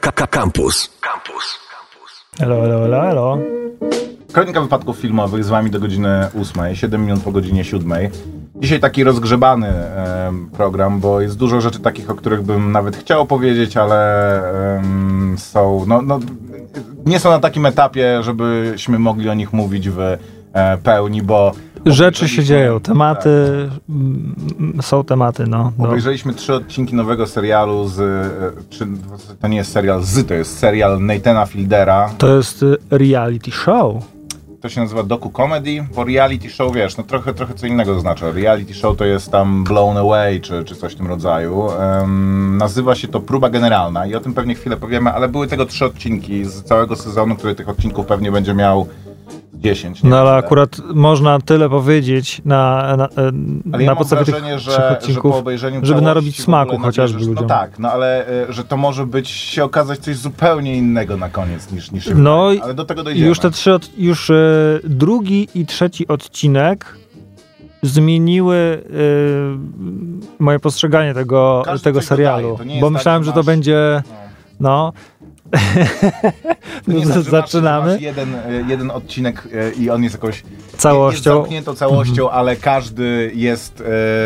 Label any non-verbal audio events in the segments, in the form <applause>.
Campus. Campus. Elo, elo, elo, elo. Kronika wypadków filmowych z wami do godziny 8, 7 minut po godzinie 7. Dzisiaj taki rozgrzebany e, program, bo jest dużo rzeczy takich, o których bym nawet chciał powiedzieć, ale em, są, no, no, nie są na takim etapie, żebyśmy mogli o nich mówić w e, pełni, bo Rzeczy się dzieją, tematy Tak. są tematy, no. no. Obejrzeliśmy trzy odcinki nowego serialu z, e, czy to nie jest serial z, to jest serial Nathana Fieldera. To jest y, reality show. To się nazywa doku comedy, bo reality show, wiesz, no trochę, trochę co innego oznacza. Reality show to jest tam blown away, czy, czy coś w tym rodzaju. Em, nazywa się to próba generalna i o tym pewnie chwilę powiemy, ale były tego trzy odcinki z całego sezonu, który tych odcinków pewnie będzie miał 10. nie No ale akurat można tyle powiedzieć na, na, e, Ale na ja podstawie tych wrażenie, trzech że, że odcinków, po obejrzeniu żeby narobić smaku chociażby ludziom. No tak, no ale e, że to może być, się okazać coś zupełnie innego na koniec niż, niż No i ale do tego dojdziemy. Już te trzy, od, już e, drugi i trzeci odcinek zmieniły e, moje postrzeganie tego, Każdy tego serialu. jest Bo tak, myślałem, że że to masz- będzie, no, <laughs> Nie tak, że masz- zaczynamy masz jeden, e, jeden odcinek e, i on jest jakoś całością. Mhm. zamknięto całością, ale każdy jest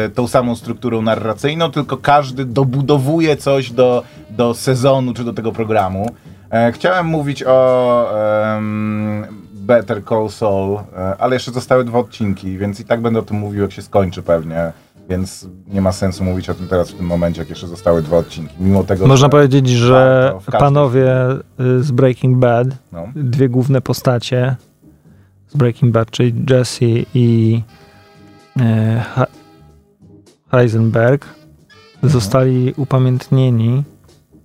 e, tą samą strukturą narracyjną, tylko każdy dobudowuje coś do, do sezonu czy do tego programu. E, chciałem mówić o em, Better Call Saul, e, ale jeszcze zostały dwa odcinki, więc i tak będę o tym mówił, jak się skończy pewnie. Więc nie ma sensu mówić o tym teraz w tym momencie, jak jeszcze zostały dwa odcinki. Mimo tego, Można że, powiedzieć, że warto w każdym- panowie y, z Breaking Bad, no, dwie główne postacie z Breaking Bad, czyli Jesse i e, Heisenberg, zostali upamiętnieni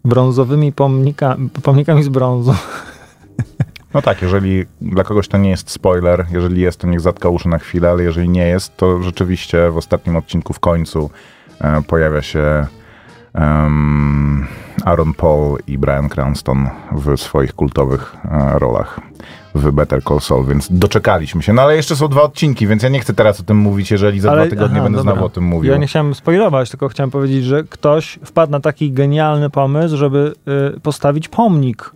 brązowymi pomnika, pomnikami z brązu. <laughs> No tak, jeżeli dla kogoś to nie jest spoiler, jeżeli jest, to niech zatka uszy na chwilę, ale jeżeli nie jest, to rzeczywiście w ostatnim odcinku w końcu e, pojawia się em, Aaron Paul i Brian Cranston w swoich kultowych e, rolach w Better Call Saul, więc doczekaliśmy się. No ale jeszcze są dwa odcinki, więc ja nie chcę teraz o tym mówić, jeżeli za dwa tygodnie aha, będę dobra. znowu o tym mówił. Ja nie chciałem spoilować, tylko chciałem powiedzieć, że ktoś wpadł na taki genialny pomysł, żeby y, postawić pomnik.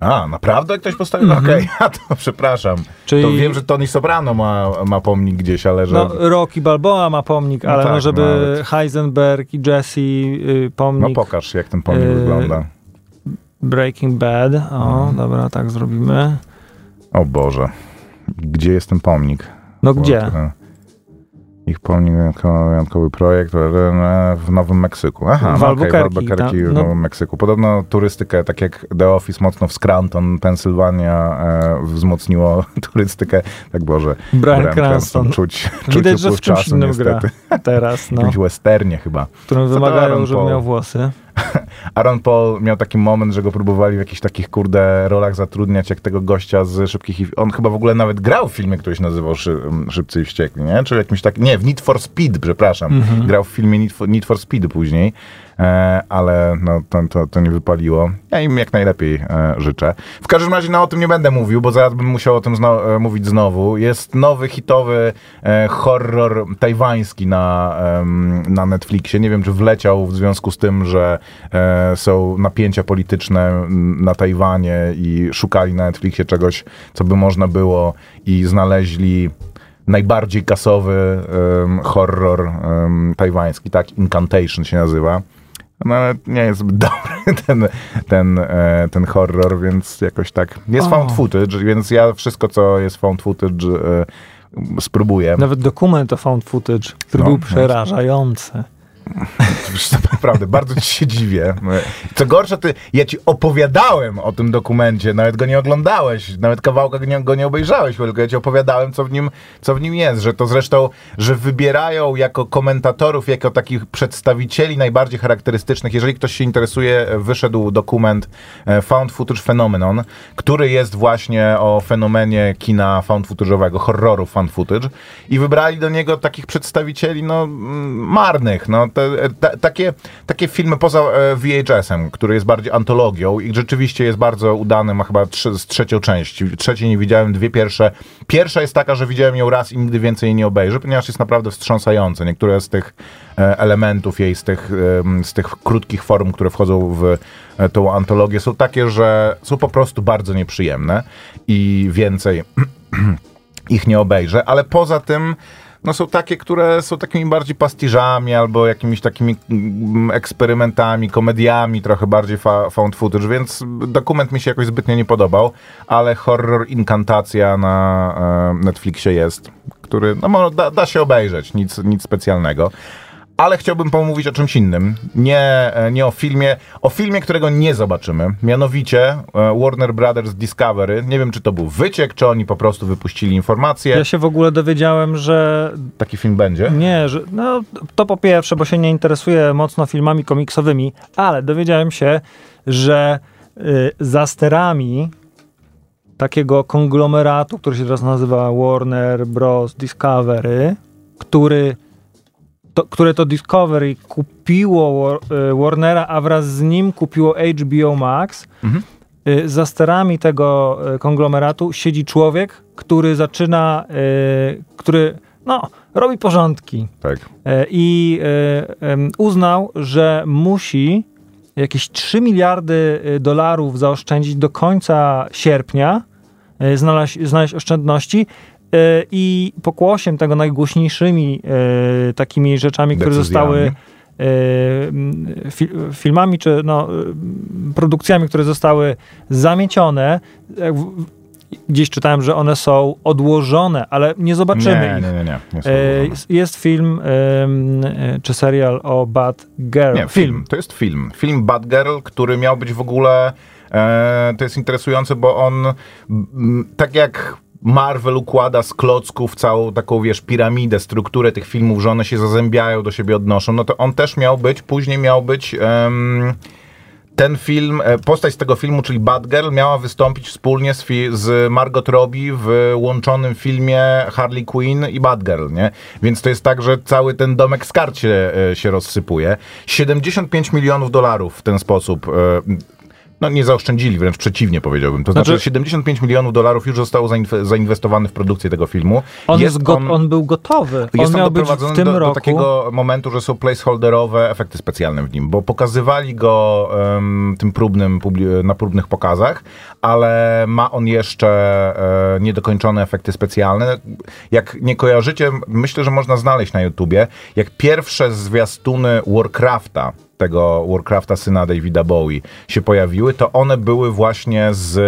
A, naprawdę ktoś postawił? Mhm. Okej, <laughs> a to przepraszam. Czyli To wiem, że Tony Soprano ma, ma pomnik gdzieś, ale że... no, Rocky Balboa ma pomnik, No ale tak, no, żeby nawet. Heisenberg i Jesse y, No pomnik pokaż, jak ten pomnik Yy, wygląda. Breaking Bad. O, Mhm. dobra, tak zrobimy. O Boże. Gdzie jest ten pomnik? No Bo gdzie? to- Ich pomnik, wyjątkowy, wyjątkowy projekt e, w Nowym Meksyku. Aha, W no Albuquerque, w Albuquerque tam, w no. Nowym Meksyku. Podobno turystykę, tak jak The Office mocno w Scranton, Pensylwania e, wzmocniło <laughs> turystykę. Tak Boże, Brian Cranston. Czuć, czuć Widać, że w czymś czasu innym niestety. gra teraz, <laughs> W no, jakimś westernie chyba. w którym wymagają, żeby miał włosy. <laughs> Aaron Paul miał taki moment, że go próbowali w jakichś takich, kurde, rolach zatrudniać, jak tego gościa z Szybkich i... On chyba w ogóle nawet grał w filmie, który się nazywał Szy... Szybcy i Wściekli, nie? Czy jakimś tak... Nie, w Need for Speed, przepraszam. Mhm. Grał w filmie Need for, Need for Speed później, ale no, to, to, to nie wypaliło. Ja im jak najlepiej e, życzę. W każdym razie no, o tym nie będę mówił, bo zaraz bym musiał o tym zno, e, mówić znowu. Jest nowy, hitowy e, horror tajwański na, na Netflixie. Nie wiem, czy wleciał w związku z tym, że e, są napięcia polityczne na Tajwanie i szukali na Netflixie czegoś, co by można było i znaleźli najbardziej kasowy em, horror em, tajwański, tak, Incantation się nazywa. No ale nie jest zbyt <laughs> dobry ten, ten, e, ten horror, więc jakoś tak. Jest O. found footage, więc ja wszystko, co jest found footage, e, spróbuję. Nawet dokument o found footage, który No, był przerażający. <laughs> Wiesz Naprawdę, bardzo ci się dziwię. Co gorsza, ty, ja ci opowiadałem o tym dokumencie, nawet go nie oglądałeś, nawet kawałka go nie obejrzałeś, tylko ja ci opowiadałem, co w, nim, co w nim jest, że to zresztą, że wybierają jako komentatorów, jako takich przedstawicieli najbardziej charakterystycznych, jeżeli ktoś się interesuje, wyszedł dokument e, Found Footage Phenomenon, który jest właśnie o fenomenie kina found footage'owego, horroru found footage i wybrali do niego takich przedstawicieli, no, mm, marnych, no, te, te, takie, takie filmy poza e, VHS-em, który jest bardziej antologią i rzeczywiście jest bardzo udany, ma chyba z trzecią część. Trzeciej nie widziałem, dwie pierwsze. Pierwsza jest taka, że widziałem ją raz i nigdy więcej jej nie obejrzę, ponieważ jest naprawdę wstrząsające. Niektóre z tych e, elementów jej, z tych, z tych krótkich form, które wchodzą w e, tą antologię są takie, że są po prostu bardzo nieprzyjemne i więcej <clears throat> ich nie obejrzę, ale poza tym no są takie, które są takimi bardziej pastiżami albo jakimiś takimi mm, eksperymentami, komediami, trochę bardziej fa found footage, więc dokument mi się jakoś zbytnio nie podobał, ale horror Inkantacja na e, Netflixie jest, który no, da, da się obejrzeć, nic, nic specjalnego. Ale chciałbym pomówić o czymś innym. Nie, e, nie o filmie, o filmie, którego nie zobaczymy. Mianowicie e, Warner Brothers Discovery. Nie wiem, czy to był wyciek, czy oni po prostu wypuścili informację. Ja się w ogóle dowiedziałem, że Taki film będzie. nie, że no to po pierwsze, bo się nie interesuję mocno filmami komiksowymi, ale dowiedziałem się, że y, za sterami takiego konglomeratu, który się teraz nazywa Warner Bros. Discovery, który to, które to Discovery kupiło y, Warnera, a wraz z nim kupiło HBO Max. Mhm. Y, Za sterami tego y, konglomeratu siedzi człowiek, który zaczyna, który no, robi porządki Tak. I uznał, że musi jakieś 3 miliardy dolarów zaoszczędzić do końca sierpnia, znaleźć, znaleźć oszczędności i pokłosiem tego najgłośniejszymi e, takimi rzeczami, które zostały e, filmami czy no, e, produkcjami, które zostały zamiecione. Gdzieś czytałem, że one są odłożone, ale nie zobaczymy nie, ich. nie, nie, nie. nie E, jest- Jest film e, czy serial o Bad Girl. Nie, film. To jest film. Film Bad Girl, który miał być w ogóle. E, to jest interesujące, bo on tak jak. Marvel układa z klocków całą taką, wiesz, piramidę, strukturę tych filmów, że one się zazębiają, do siebie odnoszą, no to on też miał być, później miał być em, ten film, e, postać z tego filmu, czyli Bad Girl, miała wystąpić wspólnie z, z Margot Robbie w łączonym filmie Harley Quinn i Bad Girl, nie? Więc to jest tak, że cały ten domek z kart się, e, się rozsypuje. 75 milionów dolarów w ten sposób. No nie zaoszczędzili, wręcz przeciwnie powiedziałbym. To znaczy, Znaczy- 75 milionów dolarów już zostało zainw- zainwestowane w produkcję tego filmu. On, jest go, on... był gotowy. Jest on on miał być w tym do, roku. do takiego momentu, że są placeholderowe efekty specjalne w nim, bo pokazywali go em, tym próbnym, na próbnych pokazach, ale ma on jeszcze e, niedokończone efekty specjalne. Jak nie kojarzycie, myślę, że można znaleźć na YouTubie, jak pierwsze zwiastuny Warcrafta, tego Warcrafta syna Davida Bowie się pojawiły, to one były właśnie z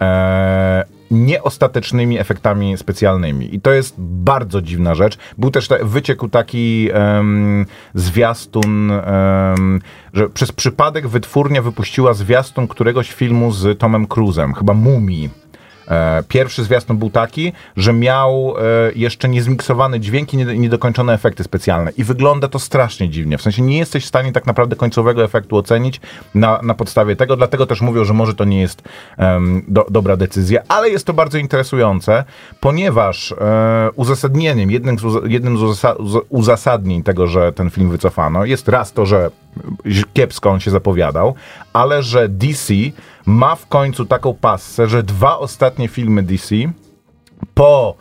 e, nieostatecznymi efektami specjalnymi. I to jest bardzo dziwna rzecz. Był też te, wyciekł taki em, zwiastun, em, że przez przypadek wytwórnia wypuściła zwiastun któregoś filmu z Tomem Cruzem, chyba Mumii. E, Pierwszy zwiastun był taki, że miał e, jeszcze niezmiksowane dźwięki, nie- niedokończone efekty specjalne. I wygląda to strasznie dziwnie. W sensie nie jesteś w stanie tak naprawdę końcowego efektu ocenić na, na podstawie tego. Dlatego też mówią, że może to nie jest em, do, dobra decyzja, ale jest to bardzo interesujące, ponieważ e, uzasadnieniem, jednym z, uza- jednym z uzasa- uz- uzasadnień tego, że ten film wycofano, jest raz to, że kiepsko on się zapowiadał, ale że DC ma w końcu taką passę, że dwa ostatnie filmy DC po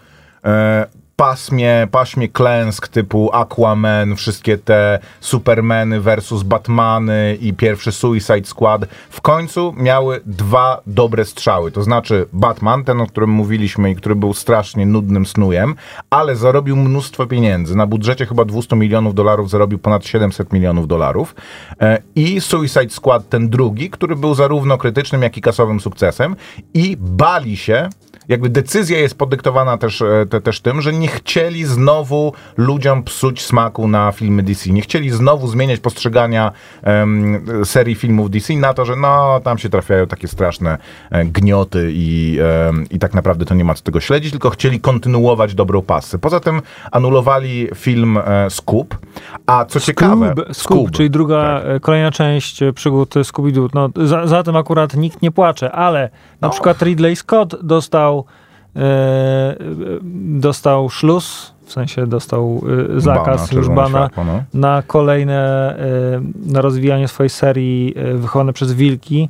e, pasmie, paśmie klęsk typu Aquaman, wszystkie te Supermany versus Batmany i pierwszy Suicide Squad w końcu miały dwa dobre strzały. To znaczy Batman, ten o którym mówiliśmy i który był strasznie nudnym snujem, ale zarobił mnóstwo pieniędzy. Na budżecie chyba 200 milionów dolarów zarobił ponad 700 milionów dolarów. E, I Suicide Squad ten drugi, który był zarówno krytycznym, jak i kasowym sukcesem i bali się jakby decyzja jest podyktowana też, e, te, też tym, że nie chcieli znowu ludziom psuć smaku na filmy DC. Nie chcieli znowu zmieniać postrzegania em, serii filmów DC na to, że no, tam się trafiają takie straszne e, gnioty i, em, i tak naprawdę to nie ma co tego śledzić, tylko chcieli kontynuować dobrą pasę. Poza tym anulowali film e, Scoop, a co ciekawe... Scoob, czyli druga, tak. e, kolejna część e, przygód Scooby-Doo. No, za, za tym akurat nikt nie płacze, ale na No. przykład Ridley Scott dostał, e, e, dostał szluz w sensie dostał y, zakaz już bana no. na kolejne, y, na rozwijanie swojej serii wychowane przez wilki.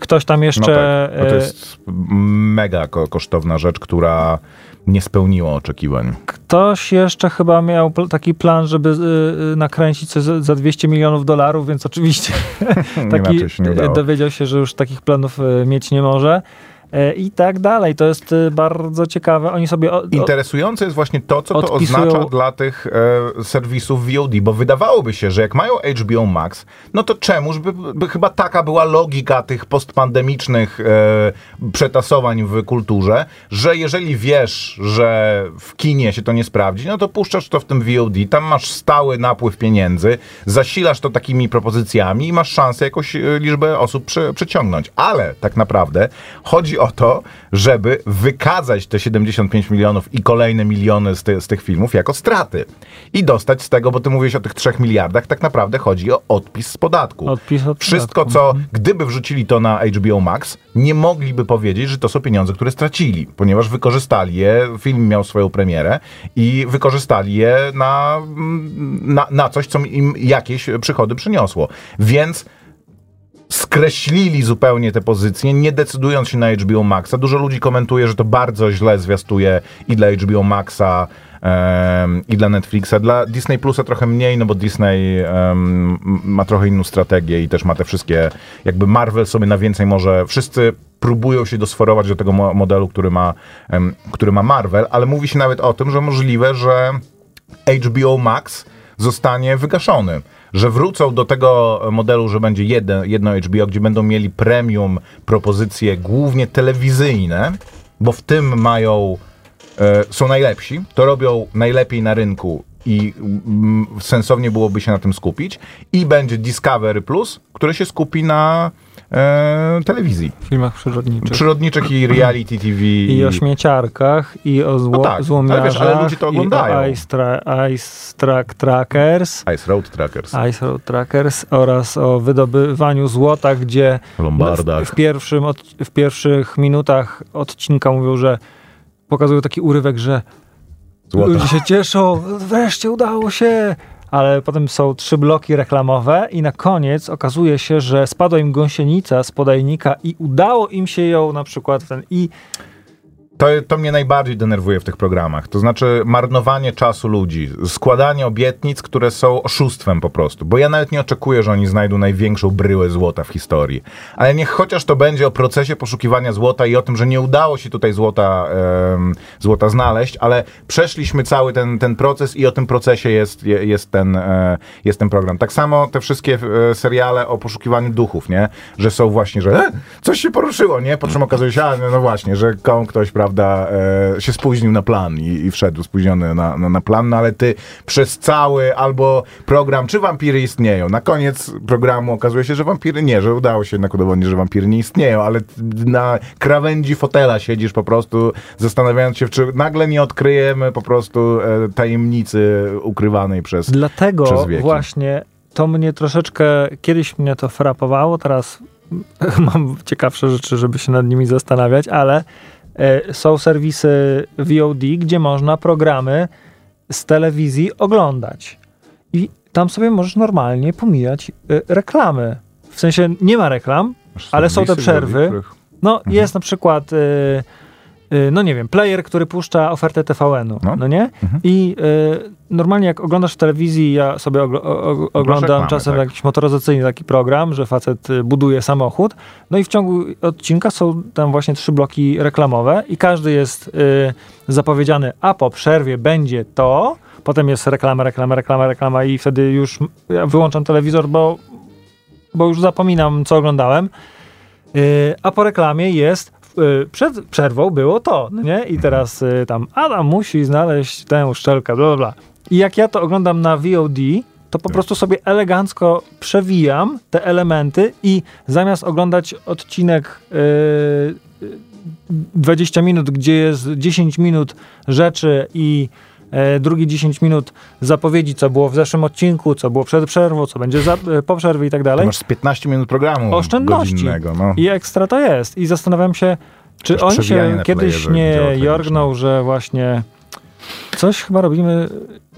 Ktoś tam No jeszcze... tak, bo to jest mega ko- kosztowna rzecz, która nie spełniła oczekiwań. Ktoś jeszcze chyba miał taki plan, żeby nakręcić coś za, za 200 milionów dolarów, więc oczywiście <laughs> taki się dowiedział się, że już takich planów mieć nie może. Y, I tak dalej. To jest y, bardzo ciekawe. Oni sobie. O, o, Interesujące jest właśnie to, co to oznacza dla tych e, serwisów VOD, bo wydawałoby się, że jak mają HBO Max, no to czemuż by, by chyba taka była logika tych postpandemicznych e, przetasowań w kulturze, że jeżeli wiesz, że w kinie się to nie sprawdzi, no to puszczasz to w tym VOD, tam masz stały napływ pieniędzy, zasilasz to takimi propozycjami i masz szansę jakąś e, liczbę osób przy, przyciągnąć. Ale tak naprawdę chodzi o to, żeby wykazać te 75 milionów i kolejne miliony z, ty, z tych filmów jako straty. I dostać z tego, bo ty mówiłeś o tych 3 miliardach, tak naprawdę chodzi o odpis z podatku. Odpis od Wszystko, podatku. co gdyby wrzucili to na HBO Max, nie mogliby powiedzieć, że to są pieniądze, które stracili, ponieważ wykorzystali je, film miał swoją premierę i wykorzystali je na, na, na coś, co im jakieś przychody przyniosło. Więc skreślili zupełnie te pozycje, nie decydując się na HBO Maxa. Dużo ludzi komentuje, że to bardzo źle zwiastuje i dla HBO Maxa, em, i dla Netflixa. Dla Disney Plusa trochę mniej, no bo Disney em, ma trochę inną strategię i też ma te wszystkie, jakby Marvel sobie na więcej może, wszyscy próbują się dosforować do tego mo- modelu, który ma, em, który ma Marvel, ale mówi się nawet o tym, że możliwe, że HBO Max zostanie wygaszony. Że wrócą do tego modelu, że będzie jeden, jedno HBO, gdzie będą mieli premium propozycje głównie telewizyjne, bo w tym mają, e, są najlepsi, to robią najlepiej na rynku i mm, sensownie byłoby się na tym skupić. I będzie Discovery Plus, które się skupi na e, telewizji. filmach przyrodniczych. Przyrodniczych i reality TV. I o śmieciarkach, i o zło, No tak, ale wiesz, ale ludzie to oglądają. i Ice, tra, ice Track Trackers, Ice Road Trackers. Ice Road Trackers oraz o wydobywaniu złota, gdzie w, w, pierwszym w pierwszych minutach odcinka mówią, że pokazują taki urywek, że Złota. ludzie się cieszą, wreszcie udało się, ale potem są trzy bloki reklamowe i na koniec okazuje się, że spadła im gąsienica z podajnika i udało im się ją na przykład ten i To, to mnie najbardziej denerwuje w tych programach. To znaczy marnowanie czasu ludzi, składanie obietnic, które są oszustwem po prostu. Bo ja nawet nie oczekuję, że oni znajdą największą bryłę złota w historii. Ale niech chociaż to będzie o procesie poszukiwania złota i o tym, że nie udało się tutaj złota, złota znaleźć, ale przeszliśmy cały ten, ten proces i o tym procesie jest, je- jest, ten, e, jest ten program. Tak samo te wszystkie e, seriale o poszukiwaniu duchów, nie? Że są właśnie, że e, coś się poruszyło, nie? Po czym okazuje się, a, no, no właśnie, że komu ktoś, prawda, e, się spóźnił na plan i, i wszedł spóźniony na, na, na plan, no ale ty przez cały albo program, czy wampiry istnieją. Na koniec programu okazuje się, że wampiry nie, że udało się jednak udowodnić, że wampiry nie istnieją, ale na krawędzi fotela siedzisz po prostu, zastanawiając się, czy nagle nie odkryjemy po prostu e, tajemnicy ukrywanej przez... Dlatego przez wieki. właśnie to mnie troszeczkę, kiedyś mnie to frapowało, teraz <laughs> mam ciekawsze rzeczy, żeby się nad nimi zastanawiać, ale są serwisy VOD, gdzie można programy z telewizji oglądać. I tam sobie możesz normalnie pomijać e, reklamy. W sensie nie ma reklam, ale są te przerwy. No, Mhm. jest na przykład, y, no nie wiem, player, który puszcza ofertę TVN-u, no, No. nie? Mhm. I y, normalnie jak oglądasz w telewizji, ja sobie ogl- o- o- oglądam reklamy, czasem tak. jakiś motoryzacyjny taki program, że facet y, buduje samochód, no i w ciągu odcinka są tam właśnie trzy bloki reklamowe i każdy jest y, zapowiedziany, a po przerwie będzie to, potem jest reklama, reklama, reklama, reklama i wtedy już ja wyłączam telewizor, bo, bo już zapominam, co oglądałem. Yy, a po reklamie jest, przed przerwą było to, nie? I teraz yy, tam Adam musi znaleźć tę szczelkę, bla, bla, bla. I jak ja to oglądam na VOD, to po prostu sobie elegancko przewijam te elementy i zamiast oglądać odcinek yy, 20 minut, gdzie jest 10 minut rzeczy i drugie 10 minut zapowiedzi, co było w zeszłym odcinku, co było przed przerwą, co będzie za, e, po przerwie i tak dalej. masz z 15 minut programu Oszczędności. No. I ekstra to jest. I zastanawiam się, czy przewijanie się kiedyś nie wideo jorgną, że właśnie coś chyba robimy,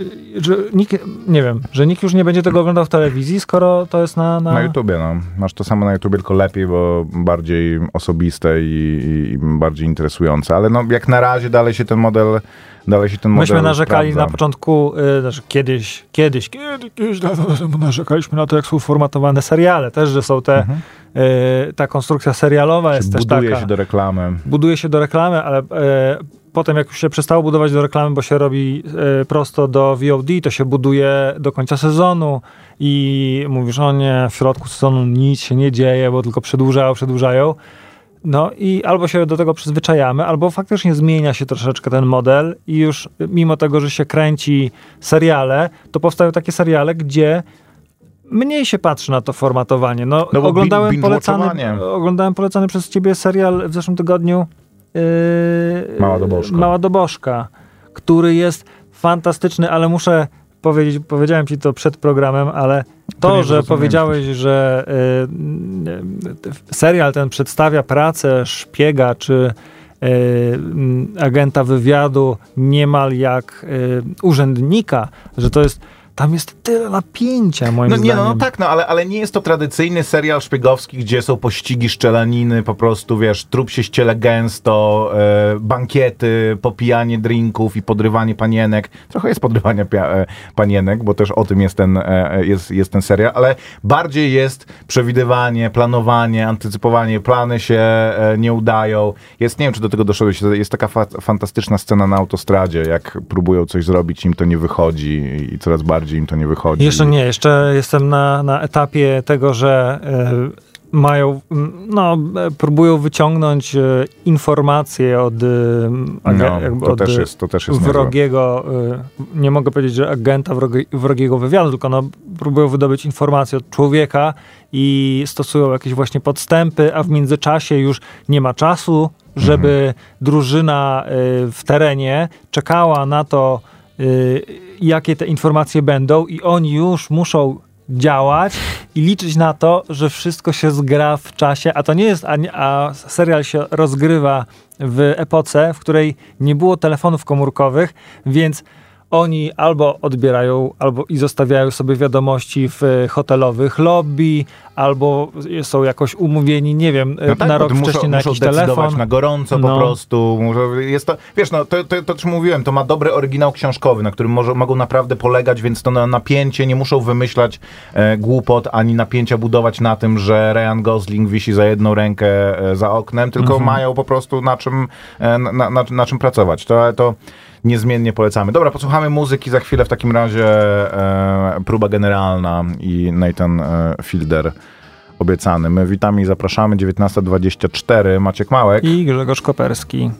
y, że nikt, nie wiem, że nikt już nie będzie tego oglądał w telewizji, skoro to jest na... Na, Na YouTubie, no. Masz to samo na YouTubie, tylko lepiej, bo bardziej osobiste i, i bardziej interesujące. Ale no, jak na razie dalej się ten model dalej się ten model Myśmy narzekali sprawdza. na początku, y, znaczy kiedyś, kiedyś, kiedyś, kiedyś dawno temu narzekaliśmy na to, jak są formatowane seriale. Też, że są te, Mhm. y, ta konstrukcja serialowa jest też Buduje taka. się do reklamy. buduje się do reklamy, ale e, potem jak już się przestało budować do reklamy, bo się robi e, prosto do VOD, to się buduje do końca sezonu i mówisz, o nie, w środku sezonu nic się nie dzieje, bo tylko przedłużają, przedłużają. No i albo się do tego przyzwyczajamy, albo faktycznie zmienia się troszeczkę ten model i już mimo tego, że się kręci seriale, to powstają takie seriale, gdzie mniej się patrzy na to formatowanie. No, No oglądałem, bin- polecany, oglądałem polecany przez ciebie serial w zeszłym tygodniu yy, Mała Dobożka. Mała Dobożka, który jest fantastyczny, ale muszę powiedzieć, powiedziałem ci to przed programem, ale to, że powiedziałeś, że y, y, serial ten przedstawia pracę szpiega czy y, agenta wywiadu niemal jak y, urzędnika, że to jest tam jest tyle napięcia moim No nie, zdaniem. no, no tak, no ale, ale nie jest to tradycyjny serial szpiegowski, gdzie są pościgi, szczelaniny, po prostu, wiesz, trup się ściele gęsto, e, bankiety, popijanie drinków i podrywanie panienek. Trochę jest podrywania pia- e, panienek, bo też o tym jest ten, e, jest, jest ten serial, ale bardziej jest przewidywanie, planowanie, antycypowanie, plany się e, nie udają. Jest, nie wiem, czy do tego doszedłeś, jest taka fa- fantastyczna scena na autostradzie, jak próbują coś zrobić, im to nie wychodzi i coraz bardziej im to nie wychodzi. Jeszcze nie, jeszcze jestem na, na etapie tego, że e, mają, no, e, próbują wyciągnąć e, informacje od, aga- No, od też jest, to też jest wrogiego, nie mogę powiedzieć, że agenta wrogi, wrogiego wywiadu, tylko no, próbują wydobyć informacje od człowieka i stosują jakieś właśnie podstępy, a w międzyczasie już nie ma czasu, żeby Mhm. drużyna w terenie czekała na to, y, jakie te informacje będą i oni już muszą działać i liczyć na to, że wszystko się zgra w czasie, a to nie jest, a, a serial się rozgrywa w epoce, w której nie było telefonów komórkowych, więc oni albo odbierają, albo i zostawiają sobie wiadomości w e, hotelowych lobby, albo są jakoś umówieni, nie wiem, e, No tak, na rok to muszą, wcześniej na muszą jakiś telefon. na gorąco po No. prostu. Muszą- Jest to, wiesz, no, to, to, to czym mówiłem, to ma dobry oryginał książkowy, na którym może, mogą naprawdę polegać, więc to na napięcie, nie muszą wymyślać e, głupot, ani napięcia budować na tym, że Ryan Gosling wisi za jedną rękę e, za oknem, tylko Mhm. mają po prostu na czym, e, na, na, na czym pracować. To, to niezmiennie polecamy. Dobra, posłuchamy muzyki za chwilę w takim razie e, próba generalna i Nathan e, Fielder obiecany. My witamy i zapraszamy 19.24. Maciek Małek. I Grzegorz Koperski.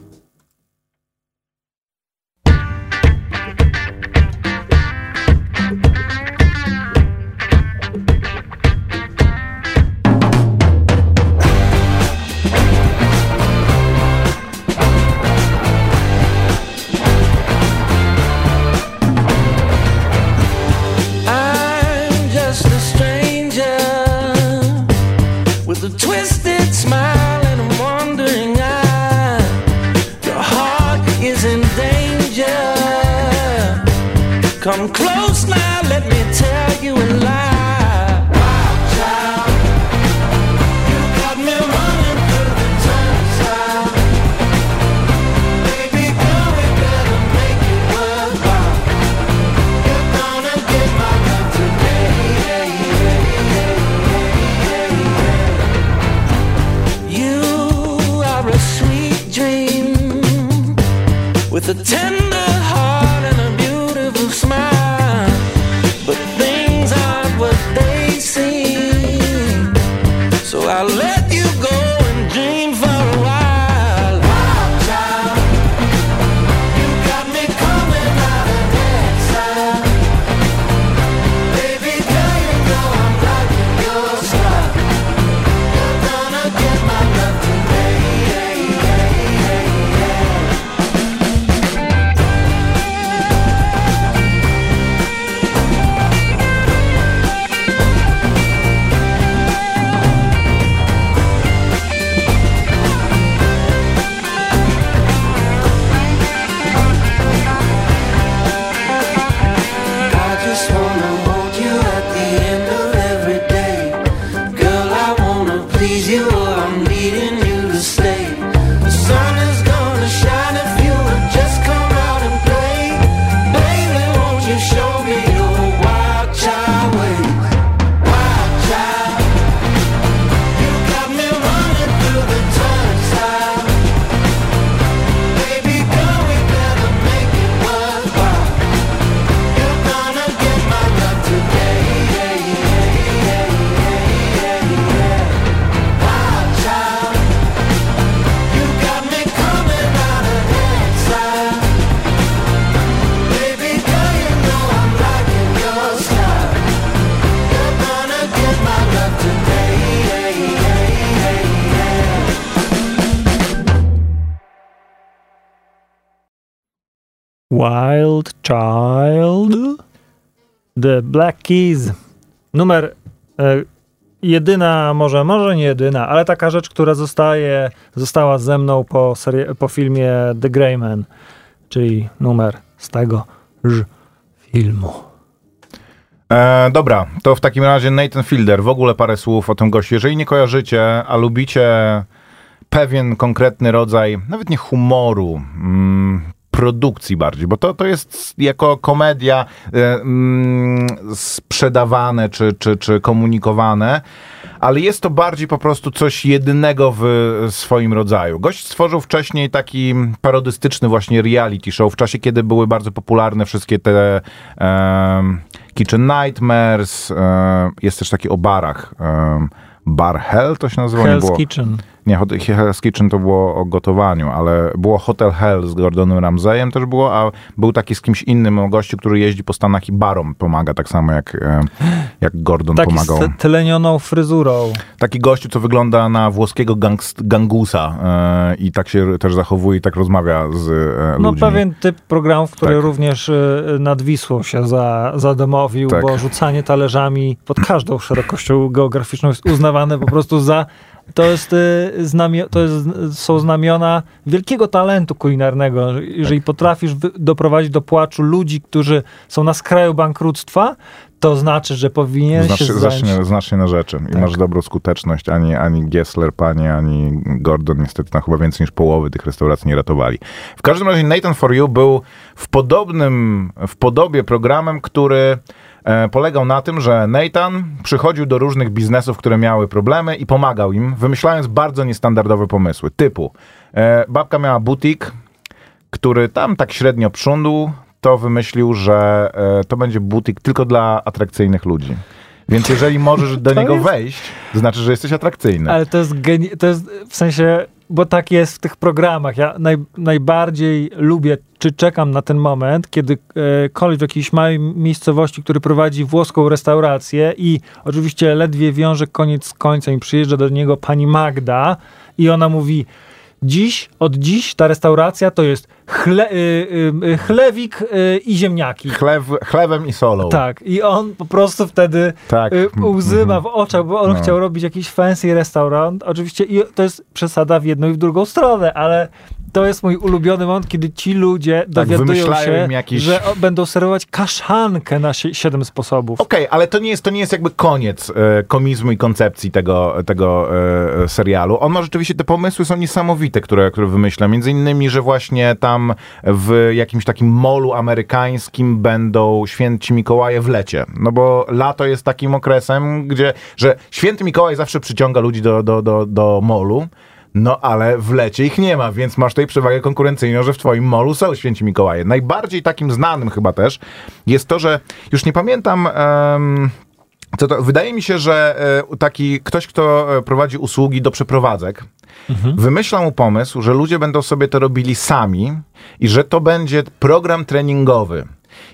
Wild Child. The Black Keys. Numer e, jedyna, może, może nie jedyna, ale taka rzecz, która zostaje, została ze mną po, serii, po filmie The Grey Man, czyli numer z tego filmu. E, dobra, to w takim razie Nathan Fielder, w ogóle parę słów o tym gościu. Jeżeli nie kojarzycie, a lubicie pewien konkretny rodzaj, nawet nie humoru, mm, produkcji bardziej, bo to, to jest jako komedia e, mm, sprzedawane czy, czy, czy komunikowane, ale jest to bardziej po prostu coś jedynego w swoim rodzaju. Gość stworzył wcześniej taki parodystyczny właśnie reality show w czasie, kiedy były bardzo popularne wszystkie te em, Kitchen Nightmares, em, jest też taki o barach. em, Bar Hell to się nazywa? Hell's Kitchen. Nie, Hell's Kitchen to było o gotowaniu, ale było Hotel Hell z Gordonem Ramsayem też było, a był taki z kimś innym o gościu, który jeździ po Stanach i barom pomaga, tak samo jak, e, jak Gordon Taki pomagał. z te- tlenioną fryzurą. Taki gościu, co wygląda na włoskiego gangst- gangusa e, i tak się też zachowuje i tak rozmawia z e, No ludźmi. pewien typ programów, który Tak. również y, nad Wisłą się za, zadomowił, Tak. bo rzucanie talerzami pod każdą szerokością geograficzną jest uznawane po prostu za to jest, y, znamio, to jest, są znamiona wielkiego talentu kulinarnego. Jeżeli potrafisz wy, doprowadzić do płaczu ludzi, którzy są na skraju bankructwa, to znaczy, że powinien Znasz, się zająć... znacznie, znacznie na rzeczy i Tak. masz dobrą skuteczność. Ani, ani Gessler, panie, ani Gordon niestety tam chyba więcej niż połowy tych restauracji nie ratowali. W każdym razie Nathan For You był w podobnym, w podobie programem, który polegał na tym, że Nathan przychodził do różnych biznesów, które miały problemy i pomagał im, wymyślając bardzo niestandardowe pomysły. Typu, e, babka miała butik, który tam tak średnio prządł, to wymyślił, że e, to będzie butik tylko dla atrakcyjnych ludzi. Więc jeżeli możesz do To niego jest- wejść, to znaczy, że jesteś atrakcyjny. Ale to jest, geni- to jest w sensie, bo tak jest w tych programach. Ja naj, najbardziej lubię, czy czekam na ten moment, kiedy e, koleś w jakiejś małej miejscowości, który prowadzi włoską restaurację i oczywiście ledwie wiąże koniec z końcem i przyjeżdża do niego pani Magda i ona mówi Dziś, od dziś ta restauracja to jest chle, y, y, y, chlewik i ziemniaki. Chlew, chlewem i solą. Tak, i on po prostu wtedy Tak. y, łzy ma w oczach, bo on No. chciał robić jakiś fancy restaurant. Oczywiście i to jest przesada w jedną i w drugą stronę, ale to jest mój ulubiony moment, kiedy ci ludzie Tak, się, jakiś- że będą serwować kaszankę na sie- siedem sposobów. Okej, ale to nie, jest, to nie jest jakby koniec e, komizmu i koncepcji tego, tego e, serialu. On ma rzeczywiście, te pomysły są niesamowite, które, które wymyśla. Między innymi, że właśnie tam w jakimś takim molu amerykańskim będą święci Mikołaje w lecie. No bo lato jest takim okresem, gdzie, że święty Mikołaj zawsze przyciąga ludzi do, do, do, do molu. No ale w lecie ich nie ma, więc masz tutaj przewagę konkurencyjną, że w twoim molu są święci Mikołaje. Najbardziej takim znanym chyba też jest to, że już nie pamiętam... em, co to, wydaje mi się, że e, taki ktoś, kto e, prowadzi usługi do przeprowadzek, wymyśla mu pomysł, że ludzie będą sobie to robili sami i że to będzie program treningowy.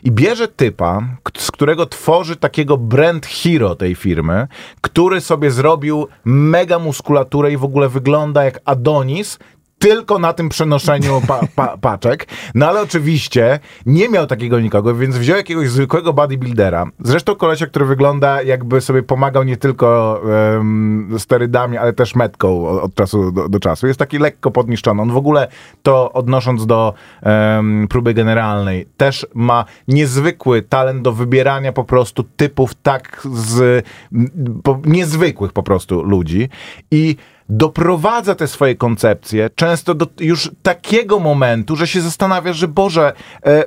I bierze typa, z którego tworzy takiego brand hero tej firmy, który sobie zrobił mega muskulaturę i w ogóle wygląda jak Adonis, tylko na tym przenoszeniu pa, pa, paczek. No ale oczywiście nie miał takiego nikogo, więc wziął jakiegoś zwykłego bodybuildera. Zresztą kolesia, który wygląda jakby sobie pomagał nie tylko em, sterydami, ale też metką od, od czasu do, do czasu. Jest taki lekko podniszczony. On w ogóle to odnosząc do em, próby generalnej, też ma niezwykły talent do wybierania po prostu typów tak z po, niezwykłych po prostu ludzi i doprowadza te swoje koncepcje często do już takiego momentu, że się zastanawiasz, że Boże, e,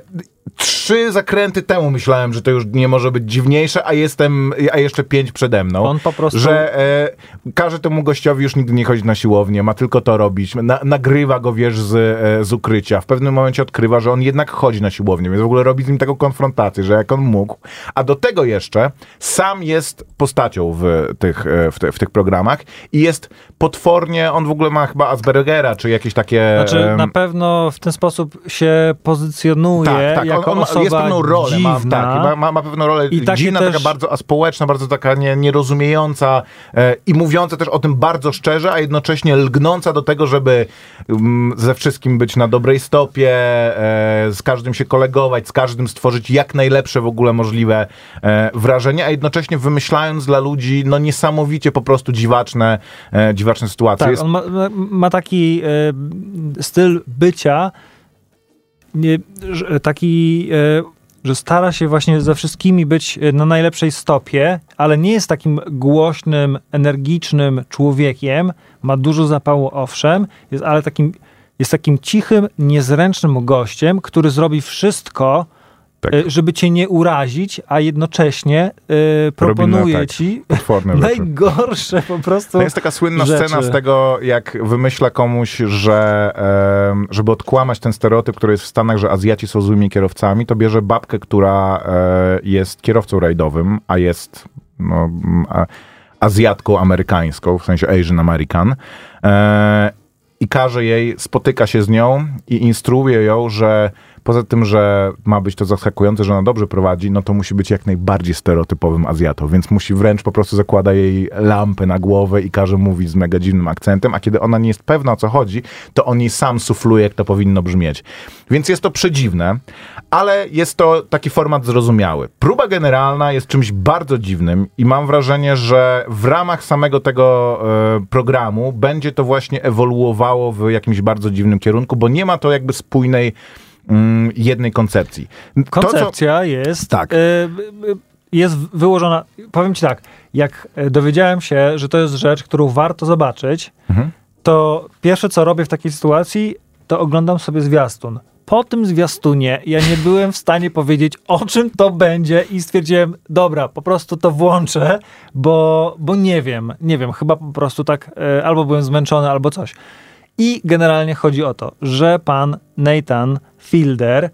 trzy zakręty temu myślałem, że to już nie może być dziwniejsze, a jestem, a jeszcze pięć przede mną. On po prostu- Że e, każe temu gościowi już nigdy nie chodzić na siłownię, ma tylko to robić. Na, nagrywa go, wiesz, z, e, z ukrycia. W pewnym momencie odkrywa, że on jednak chodzi na siłownię, więc w ogóle robi z nim taką konfrontację, że jak on mógł. A do tego jeszcze sam jest postacią w tych, e, w, te, w tych programach i jest potwornie, on w ogóle ma chyba Aspergera, czy jakieś takie... Znaczy, em, na pewno w ten sposób się pozycjonuje tak, tak, jako on ma, osoba jest pewną rolę, ma, dziwna. tak, ma, ma, ma pewną rolę I dziwna, też- taka bardzo aspołeczna, bardzo taka nie, nierozumiejąca e, i mówiąca też o tym bardzo szczerze, a jednocześnie lgnąca do tego, żeby mm, ze wszystkim być na dobrej stopie, e, z każdym się kolegować, z każdym stworzyć jak najlepsze w ogóle możliwe e, wrażenie, a jednocześnie wymyślając dla ludzi no niesamowicie po prostu dziwaczne, e, dziwaczne sytuacje. Tak, Jest- on ma, ma taki e, styl bycia, taki, e, że stara się właśnie ze wszystkimi być e, na najlepszej stopie, ale nie jest takim głośnym, energicznym człowiekiem. Ma dużo zapału, owszem, jest, ale takim, jest takim cichym, niezręcznym gościem, który zrobi wszystko, Tak. e, żeby cię nie urazić, a jednocześnie e, proponuje tak, ci najgorsze po prostu. To jest taka słynna rzeczy. scena z tego, jak wymyśla komuś, że em, żeby odkłamać ten stereotyp, który jest w Stanach, że Azjaci są złymi kierowcami, to bierze babkę, która e, jest kierowcą rajdowym, a jest no, a, Azjatką amerykańską, w sensie Asian American. E, I każe jej, spotyka się z nią i instruuje ją, że poza tym, że ma być to zaskakujące, że ona dobrze prowadzi, no to musi być jak najbardziej stereotypowym Azjatą, więc musi wręcz po prostu zakłada jej lampę na głowę i każe mówić z mega dziwnym akcentem, a kiedy ona nie jest pewna o co chodzi, to on jej sam sufluje, jak to powinno brzmieć. Więc jest to przedziwne, ale jest to taki format zrozumiały. Próba generalna jest czymś bardzo dziwnym i mam wrażenie, że w ramach samego tego e, programu będzie to właśnie ewoluowało w jakimś bardzo dziwnym kierunku, bo nie ma to jakby spójnej mm, jednej koncepcji. To, co- Koncepcja jest, Tak. e, jest wyłożona. Powiem ci tak, jak e, dowiedziałem się, że to jest rzecz, którą warto zobaczyć, Mhm. to pierwsze co robię w takiej sytuacji, to oglądam sobie zwiastun. Po tym zwiastunie ja nie byłem w stanie powiedzieć, o czym to będzie i stwierdziłem, dobra, po prostu to włączę, bo, bo nie wiem, nie wiem, chyba po prostu tak e, albo byłem zmęczony, albo coś. I generalnie chodzi o to, że pan Nathan Fielder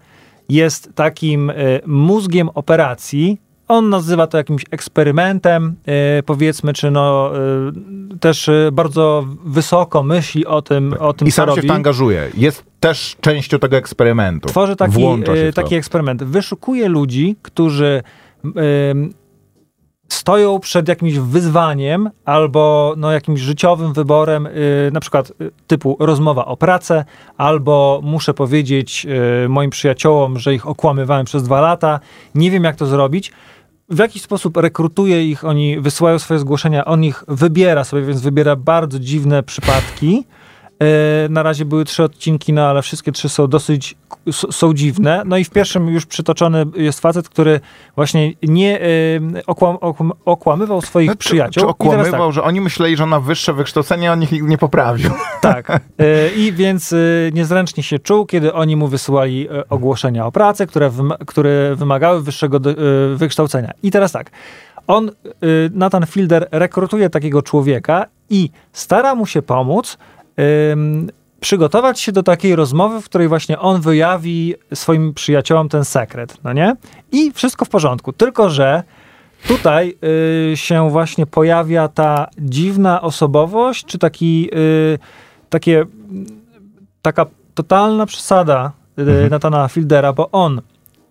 jest takim e, mózgiem operacji. On nazywa to jakimś eksperymentem, e, powiedzmy, czy no e, też bardzo wysoko myśli o tym, o tym I sam się robi. w to angażuje. Jest też częścią tego eksperymentu. Tworzy taki, się taki eksperyment. Wyszukuje ludzi, którzy stoją przed jakimś wyzwaniem albo no, jakimś życiowym wyborem, y, na przykład y, typu rozmowa o pracę, albo muszę powiedzieć y, moim przyjaciołom, że ich okłamywałem przez dwa lata, nie wiem jak to zrobić. W jakiś sposób rekrutuje ich, oni wysyłają swoje zgłoszenia, on ich wybiera sobie, więc wybiera bardzo dziwne przypadki. E, Na razie były trzy odcinki, no ale wszystkie trzy są dosyć są dziwne. No i w pierwszym już przytoczony jest facet, który właśnie nie e, okłam, okłam, okłamywał swoich No, czy, przyjaciół. Czy teraz okłamywał, że oni myśleli, że on ma wyższe wykształcenie, on ich nie poprawił. Tak. <laughs> tak. E, I więc niezręcznie się czuł, kiedy oni mu wysyłali ogłoszenia o pracę, które, które wymagały wyższego wykształcenia. I teraz tak. On, Nathan Fielder, rekrutuje takiego człowieka i stara mu się pomóc przygotować się do takiej rozmowy, w której właśnie on wyjawi swoim przyjaciołom ten sekret, no nie? I wszystko w porządku. Tylko, że tutaj y, się właśnie pojawia ta dziwna osobowość, czy taki, y, takie, taka totalna przesada y, Nathana Fieldera, bo on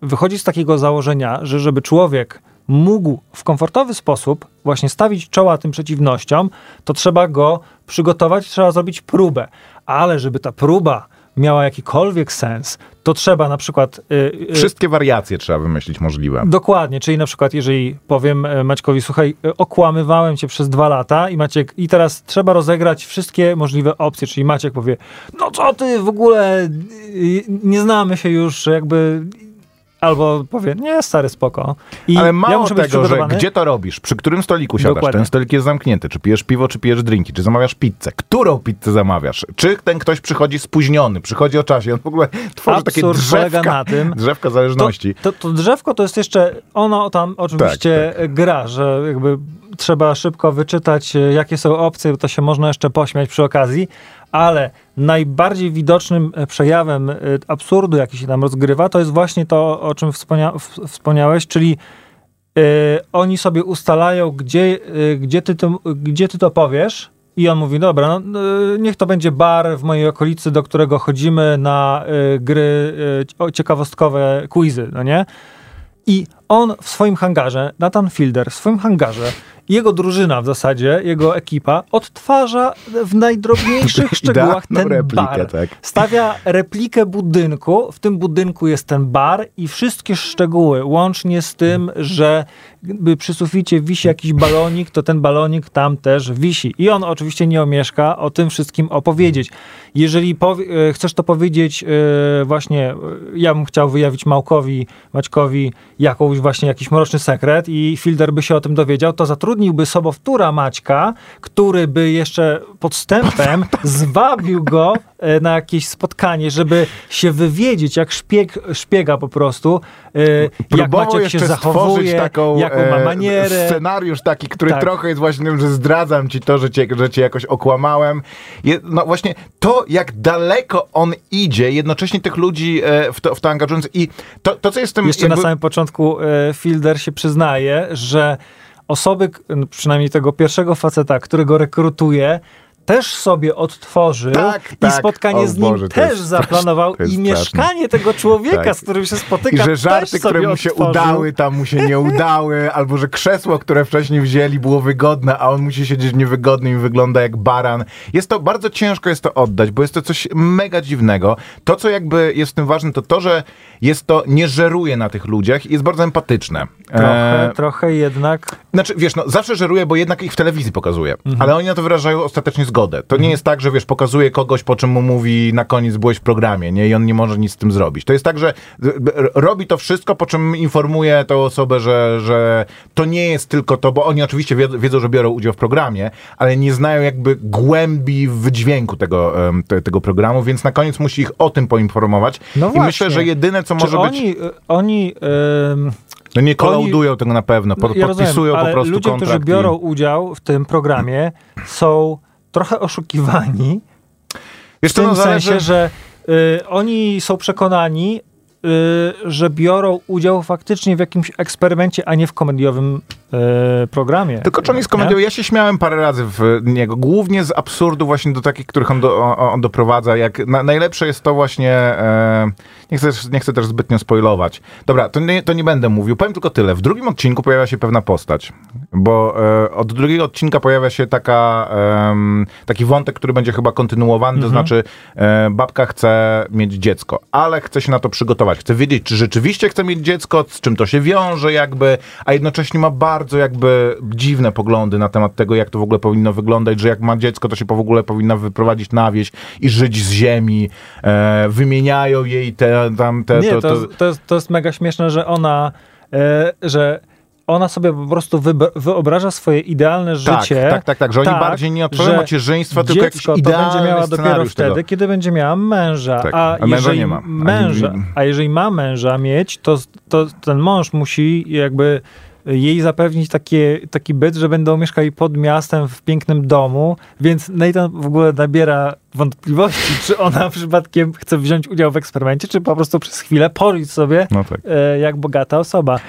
wychodzi z takiego założenia, że żeby człowiek mógł w komfortowy sposób właśnie stawić czoła tym przeciwnościom, to trzeba go przygotować, trzeba zrobić próbę. Ale żeby ta próba miała jakikolwiek sens, to trzeba na przykład... y, y, Wszystkie wariacje trzeba wymyślić możliwe. Dokładnie, czyli na przykład jeżeli powiem e, Maćkowi, słuchaj, e, okłamywałem cię przez dwa lata i Maciek, i teraz trzeba rozegrać wszystkie możliwe opcje, czyli Maciek powie, no co ty w ogóle, y, nie znamy się już, jakby, albo powie, nie, stary, spoko. I Ale ja mało być tego, że gdzie to robisz, przy którym stoliku siadasz, Dokładnie. ten stolik jest zamknięty, czy pijesz piwo, czy pijesz drinki, czy zamawiasz pizzę, którą pizzę zamawiasz, czy ten ktoś przychodzi spóźniony, przychodzi o czasie, on w ogóle tworzy takie Absurd polega drzewka, na tym, drzewka to, zależności. to, to drzewko to jest jeszcze, ono tam oczywiście Tak, gra, że jakby trzeba szybko wyczytać, e, jakie są opcje, bo to się można jeszcze pośmiać przy okazji, ale najbardziej widocznym e, przejawem e, absurdu, jaki się tam rozgrywa, to jest właśnie to, o czym wspomnia- wspomniałeś, czyli e, oni sobie ustalają, gdzie, e, gdzie, ty to, gdzie ty to powiesz, I on mówi, dobra, no, niech to będzie bar w mojej okolicy, do którego chodzimy na y, gry y, ciekawostkowe, quizy, no nie? I on w swoim hangarze, Nathan Fielder, w swoim hangarze, jego drużyna w zasadzie, jego ekipa odtwarza w najdrobniejszych <laughs> szczegółach ten replikę, bar. tak. Stawia replikę budynku, w tym budynku jest ten bar i wszystkie szczegóły, łącznie z tym, że przy suficie wisi jakiś balonik, to ten balonik tam też wisi. I on oczywiście nie omieszka o tym wszystkim opowiedzieć. Jeżeli powie, e, chcesz to powiedzieć e, właśnie, e, ja bym chciał wyjawić Małkowi, Maćkowi jakąś właśnie jakiś mroczny sekret i Fielder by się o tym dowiedział, to zatrudniłby sobowtóra Maćka, który by jeszcze podstępem <laughs> zwabił go na jakieś spotkanie, żeby się wywiedzieć, jak szpieg, szpiega po prostu, jak Maciek się zachowuje, taką jaką ma e, manierę. scenariusz taki, który Tak. trochę jest właśnie tym, że zdradzam ci to, że cię, że cię jakoś okłamałem. Je, no właśnie to, jak daleko on idzie, jednocześnie tych ludzi e, w, to, w to angażując i to, to co jest w tym... Jeszcze na samym początku e, Fielder się przyznaje, że osoby, przynajmniej tego pierwszego faceta, którego rekrutuje, też sobie odtworzył Tak, i tak. spotkanie O z nim Boże, też jest zaplanował i mieszkanie tego człowieka, Tak. z którym się spotyka, I że żarty, które mu się odtworzył. udały, tam mu się nie udały, <laughs> albo że krzesło, które wcześniej wzięli, było wygodne, a on musi siedzieć niewygodnym i wygląda jak baran. Jest to bardzo ciężko jest to oddać, bo jest to coś mega dziwnego. To, co jakby jest w tym ważne, to to, że jest to, nie żeruje na tych ludziach i jest bardzo empatyczne. Trochę, E, trochę jednak. znaczy, wiesz, no, zawsze żeruje, bo jednak ich w telewizji pokazuje. Mhm. Ale oni na to wyrażają ostatecznie zgodę. To nie jest tak, że wiesz, pokazuje kogoś, po czym mu mówi na koniec byłeś w programie, nie? I on nie może nic z tym zrobić. To jest tak, że robi to wszystko, po czym informuje tą osobę, że, że to nie jest tylko to, bo oni oczywiście wiedzą, że biorą udział w programie, ale nie znają jakby głębi wydźwięku tego, tego programu, więc na koniec musi ich o tym poinformować. No I właśnie. myślę, że jedyne, co Może być... oni, y, oni ym, No nie kolaudują tego na pewno, pod, ja podpisują rozumiem, po ale prostu ludzie, kontrakt. którzy i- biorą udział w tym programie, są trochę oszukiwani Wiesz w co, tym no, zależy- sensie, że y, oni są przekonani, że biorą udział faktycznie w jakimś eksperymencie, a nie w komediowym y, programie. Tylko czy on jest komedią? Ja się śmiałem parę razy w niego, głównie z absurdu właśnie do takich, których on, do, on, doprowadza. Jak na, najlepsze jest to właśnie, e, nie, chcę, nie chcę też zbytnio spoilować. Dobra, to nie, to nie będę mówił, powiem tylko tyle. W drugim odcinku pojawia się pewna postać, bo e, od drugiego odcinka pojawia się taka, taki wątek, który będzie chyba kontynuowany, to znaczy e, babka chce mieć dziecko, ale chce się na to przygotować. Chce wiedzieć, czy rzeczywiście chce mieć dziecko, z czym to się wiąże jakby, a jednocześnie ma bardzo jakby dziwne poglądy na temat tego, jak to w ogóle powinno wyglądać, że jak ma dziecko, to się po w ogóle powinna wyprowadzić na wieś i żyć z ziemi. E, wymieniają jej te tam te... nie, to, to, to, Jest, to, jest, to jest mega śmieszne, że ona, e, że ona sobie po prostu wyobraża swoje idealne tak, życie. tak, tak, tak, że oni bardziej nie że macierzyństwa, tylko jakiś dziecko to idealny będzie miała dopiero wtedy, tego. kiedy będzie miała męża. Tak, a, a męża jeżeli nie ma. Męża, a jeżeli ma męża mieć, to, to ten mąż musi jakby jej zapewnić takie, taki byt, że będą mieszkali pod miastem w pięknym domu, więc Nathan w ogóle nabiera wątpliwości, <laughs> czy ona przypadkiem chce wziąć udział w eksperymencie, czy po prostu przez chwilę pożyć sobie No tak. e, jak bogata osoba.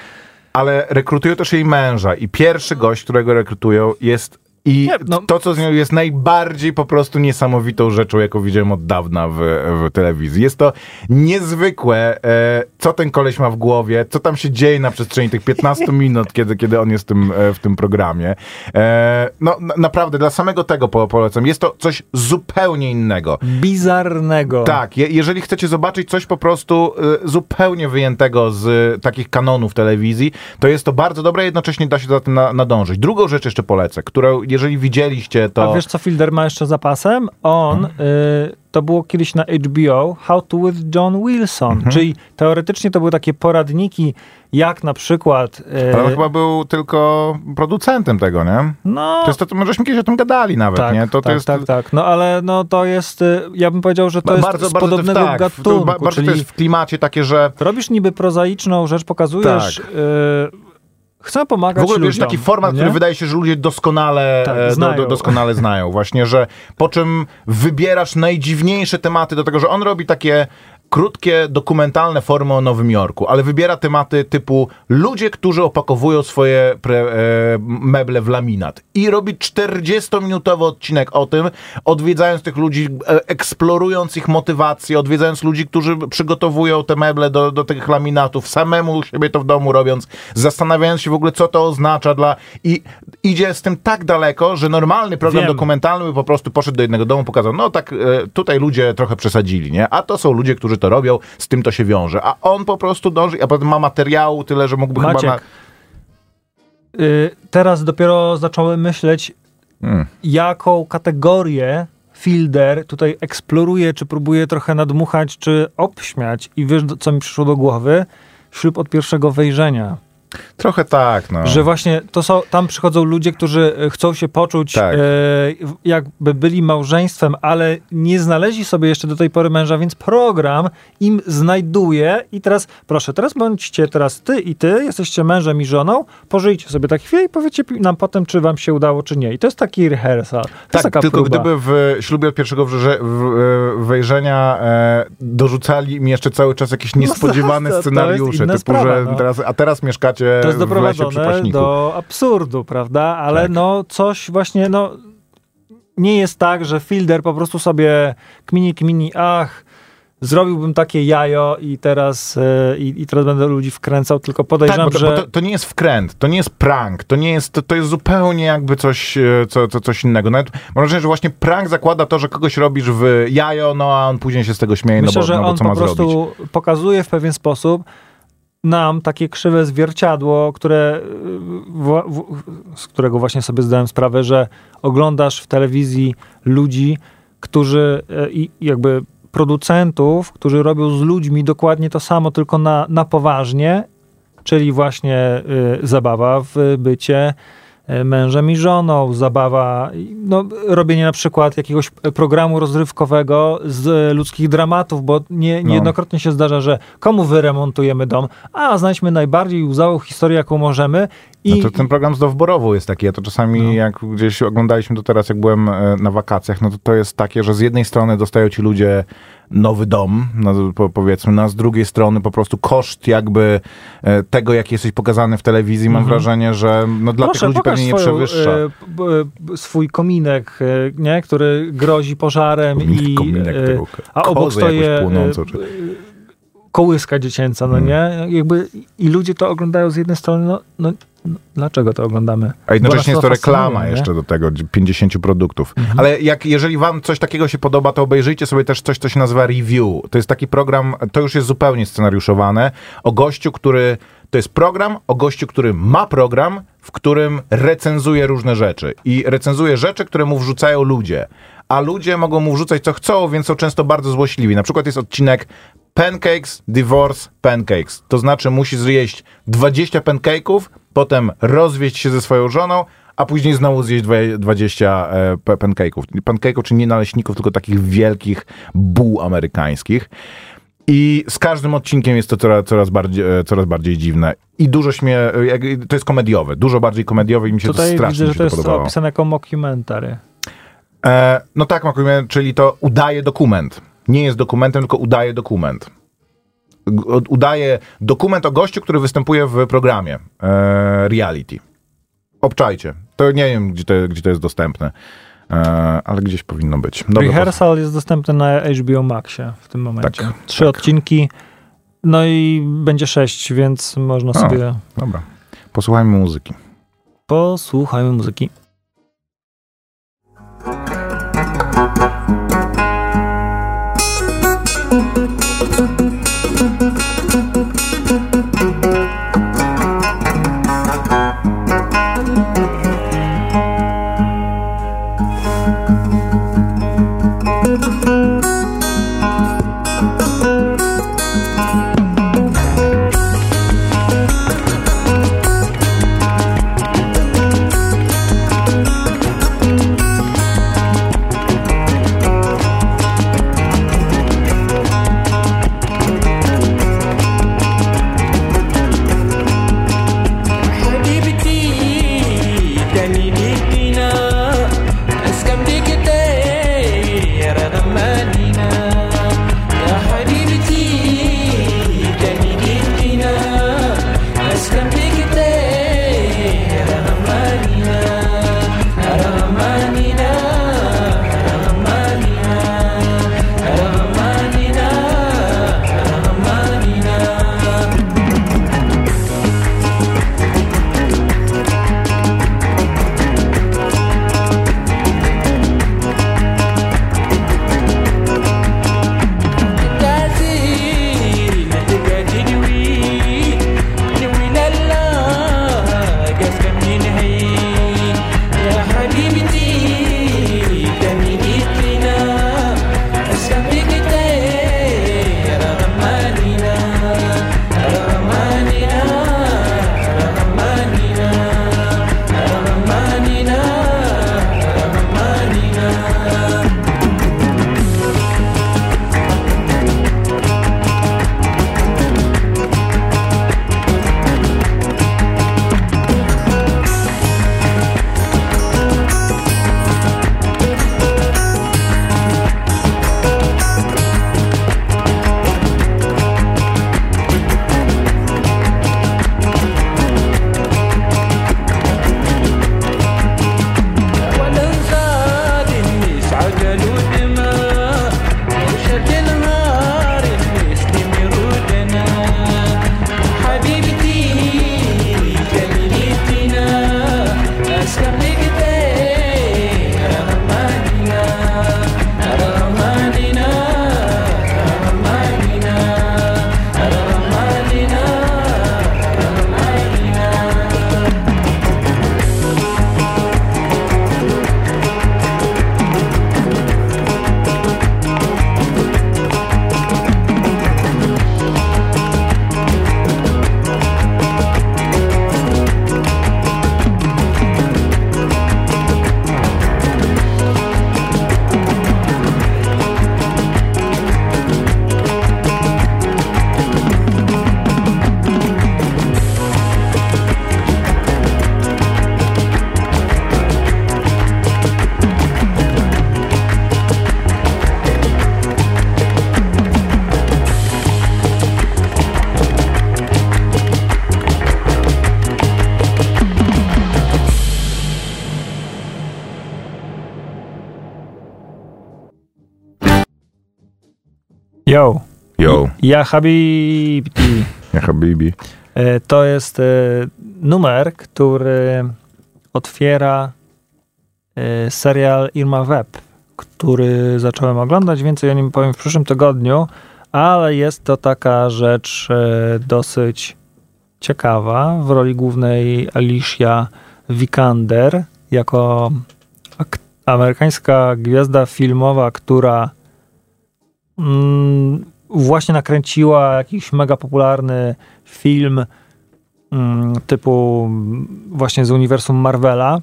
Ale rekrutują też jej męża i pierwszy gość, którego rekrutują jest i Nie, no- to, co z nią jest najbardziej po prostu niesamowitą rzeczą, jaką widziałem od dawna w, w telewizji. Jest to niezwykłe, e, co ten koleś ma w głowie, co tam się dzieje na przestrzeni tych 15 <laughs> minut, kiedy, kiedy on jest w tym, e, w tym programie. E, no na, naprawdę, dla samego tego po, polecam. Jest to coś zupełnie innego. Bizarnego. Tak, je, jeżeli chcecie zobaczyć coś po prostu y, zupełnie wyjętego z y, takich kanonów telewizji, to jest to bardzo dobre, jednocześnie da się za tym na, nadążyć. Drugą rzecz jeszcze polecę, którą jeżeli widzieliście, to... A wiesz, co Fielder ma jeszcze zapasem? On, y, to było kiedyś na HBO, How to with John Wilson, Mhm. czyli teoretycznie to były takie poradniki, jak na przykład... y, Ale on chyba był tylko producentem tego, nie? no, To jest to, to żeśmy kiedyś o tym gadali nawet, tak, nie? To, to tak, jest... tak, tak. No ale no to jest, y, ja bym powiedział, że to jest z to podobnego tak, to gatunku, ba- bardzo czyli to jest w klimacie takie, że robisz niby prozaiczną rzecz, pokazujesz... Tak. Y, chcę pomagać w ogóle ludziom. wiesz, taki format, nie? który wydaje się, że ludzie doskonale, Tak, e, do, znają. do, doskonale znają. Właśnie, że po czym wybierasz najdziwniejsze tematy do tego, że on robi takie krótkie, dokumentalne formy o Nowym Jorku, ale wybiera tematy typu ludzie, którzy opakowują swoje pre, e, meble w laminat. I robi 40-minutowy odcinek o tym, odwiedzając tych ludzi, e, eksplorując ich motywację, odwiedzając ludzi, którzy przygotowują te meble do, do tych laminatów, samemu siebie to w domu robiąc, zastanawiając się w ogóle, co to oznacza dla... I idzie z tym tak daleko, że normalny program Wiem. dokumentalny by po prostu poszedł do jednego domu, pokazał, no tak, e, tutaj ludzie trochę przesadzili, nie? A to są ludzie, którzy to robią, z tym to się wiąże. A on po prostu dąży, a potem ma materiału tyle, że mógłby Maciek, chyba... Na... Y, teraz dopiero zacząłem myśleć, Hmm. jaką kategorię Fielder tutaj eksploruje, czy próbuje trochę nadmuchać, czy obśmiać. I wiesz, co mi przyszło do głowy? Ślub od pierwszego wejrzenia. Trochę tak, no. Że właśnie to są, tam przychodzą ludzie, którzy e, chcą się poczuć Tak. e, jakby byli małżeństwem, ale nie znaleźli sobie jeszcze do tej pory męża, więc program im znajduje i teraz proszę, teraz bądźcie teraz ty i ty, jesteście mężem i żoną, pożyjcie sobie tak chwilę i powiedzcie nam potem, czy wam się udało, czy nie. I to jest taki rehearsal. To Tak, tylko próba. gdyby w ślubie od pierwszego wrze- wejrzenia e, dorzucali mi jeszcze cały czas jakieś niespodziewane to- to jest scenariusze, typu, sprawa, że no. teraz, a teraz mieszkacie to jest lesie doprowadzone paśniku. do absurdu, prawda? Ale Tak. no coś właśnie, no nie jest tak, że Fielder po prostu sobie kmini, kmini, ach, zrobiłbym takie jajo i teraz, e, i, teraz będę ludzi wkręcał, tylko Tak, podejrzewam, bo to, że... bo to, to nie jest wkręt, to nie jest prank, to nie jest, to, to jest zupełnie jakby coś, e, co, co, coś innego. Nawet mam wrażenie, że właśnie prank zakłada to, że kogoś robisz w jajo, no a on później się z tego śmieje, Myślę, no bo, że no bo on co po prostu zrobić. pokazuje w pewien sposób nam takie krzywe zwierciadło, które, y, w, w, z którego właśnie sobie zdałem sprawę, że oglądasz w telewizji ludzi, którzy e, i jakby producentów, którzy robią z ludźmi dokładnie to samo, tylko na, na poważnie, czyli właśnie y, zabawa w bycie mężem i żoną, zabawa, no, robienie na przykład jakiegoś programu rozrywkowego z ludzkich dramatów, bo nie, No. niejednokrotnie się zdarza, że komu wyremontujemy dom, a znajdźmy najbardziej łzawą historię, jaką możemy i No to ten program z Dowborową jest taki, ja to czasami No. jak gdzieś oglądaliśmy to teraz, jak byłem e, na wakacjach, no to to jest takie, że z jednej strony dostają ci ludzie nowy dom, no, po, powiedzmy, no, a z drugiej strony po prostu koszt jakby e, tego, jak jesteś pokazany w telewizji, mam Mhm. wrażenie, że no, dla tych ludzi pewnie nie swoją, przewyższa. e, swój kominek, nie, który grozi pożarem i Kominek tego, a obok kozę stoi jakąś e, płonącą, czy... kołyska dziecięca, no Mm. nie? Jakby i ludzie to oglądają z jednej strony, no, no, no dlaczego to oglądamy? A jednocześnie jest to reklama jeszcze do tego, 50 produktów. Mhm. Ale jak, jeżeli wam coś takiego się podoba, to obejrzyjcie sobie też coś, co się nazywa Review. To jest taki program, to już jest zupełnie scenariuszowane, o gościu, który... To jest program o gościu, który ma program, w którym recenzuje różne rzeczy. I recenzuje rzeczy, które mu wrzucają ludzie. A ludzie mogą mu wrzucać co chcą, więc są często bardzo złośliwi. Na przykład jest odcinek Pancakes, Divorce, Pancakes. To znaczy musi zjeść 20 pancake'ów, potem rozwieść się ze swoją żoną, a później znowu zjeść dwa- 20 e, pa- pancake'ów. Pancake'ów, czyli nie naleśników, tylko takich wielkich buł amerykańskich. I z każdym odcinkiem jest to coraz, coraz, bardziej, e, coraz bardziej dziwne. I dużo śmie... e, To jest komediowe, dużo bardziej komediowe i mi się to Tutaj strasznie widzę, że to jest podobało. opisane jako mockumentary. E, no tak, Makujemy, czyli to udaje dokument. Nie jest dokumentem, tylko udaje dokument. Udaje dokument o gościu, który występuje w programie e, reality. Obczajcie. To nie wiem, gdzie to, gdzie to jest dostępne, e, ale gdzieś powinno być. Dobra, Rehearsal jest dostępny na HBO Maxie w tym momencie. Tak, Trzy odcinki, no i będzie sześć, więc można sobie... pos- Dobra. Posłuchajmy muzyki. Posłuchajmy muzyki. Ja Habibti. ja habibi. E, To jest e, numer, który otwiera e, serial Irma Web, który zacząłem oglądać. Więcej o nim powiem w przyszłym tygodniu, ale jest to taka rzecz dosyć ciekawa. W roli głównej Alicia Vikander jako ak- amerykańska gwiazda filmowa, która mm, właśnie nakręciła jakiś mega popularny film mm, typu właśnie z uniwersum Marvela,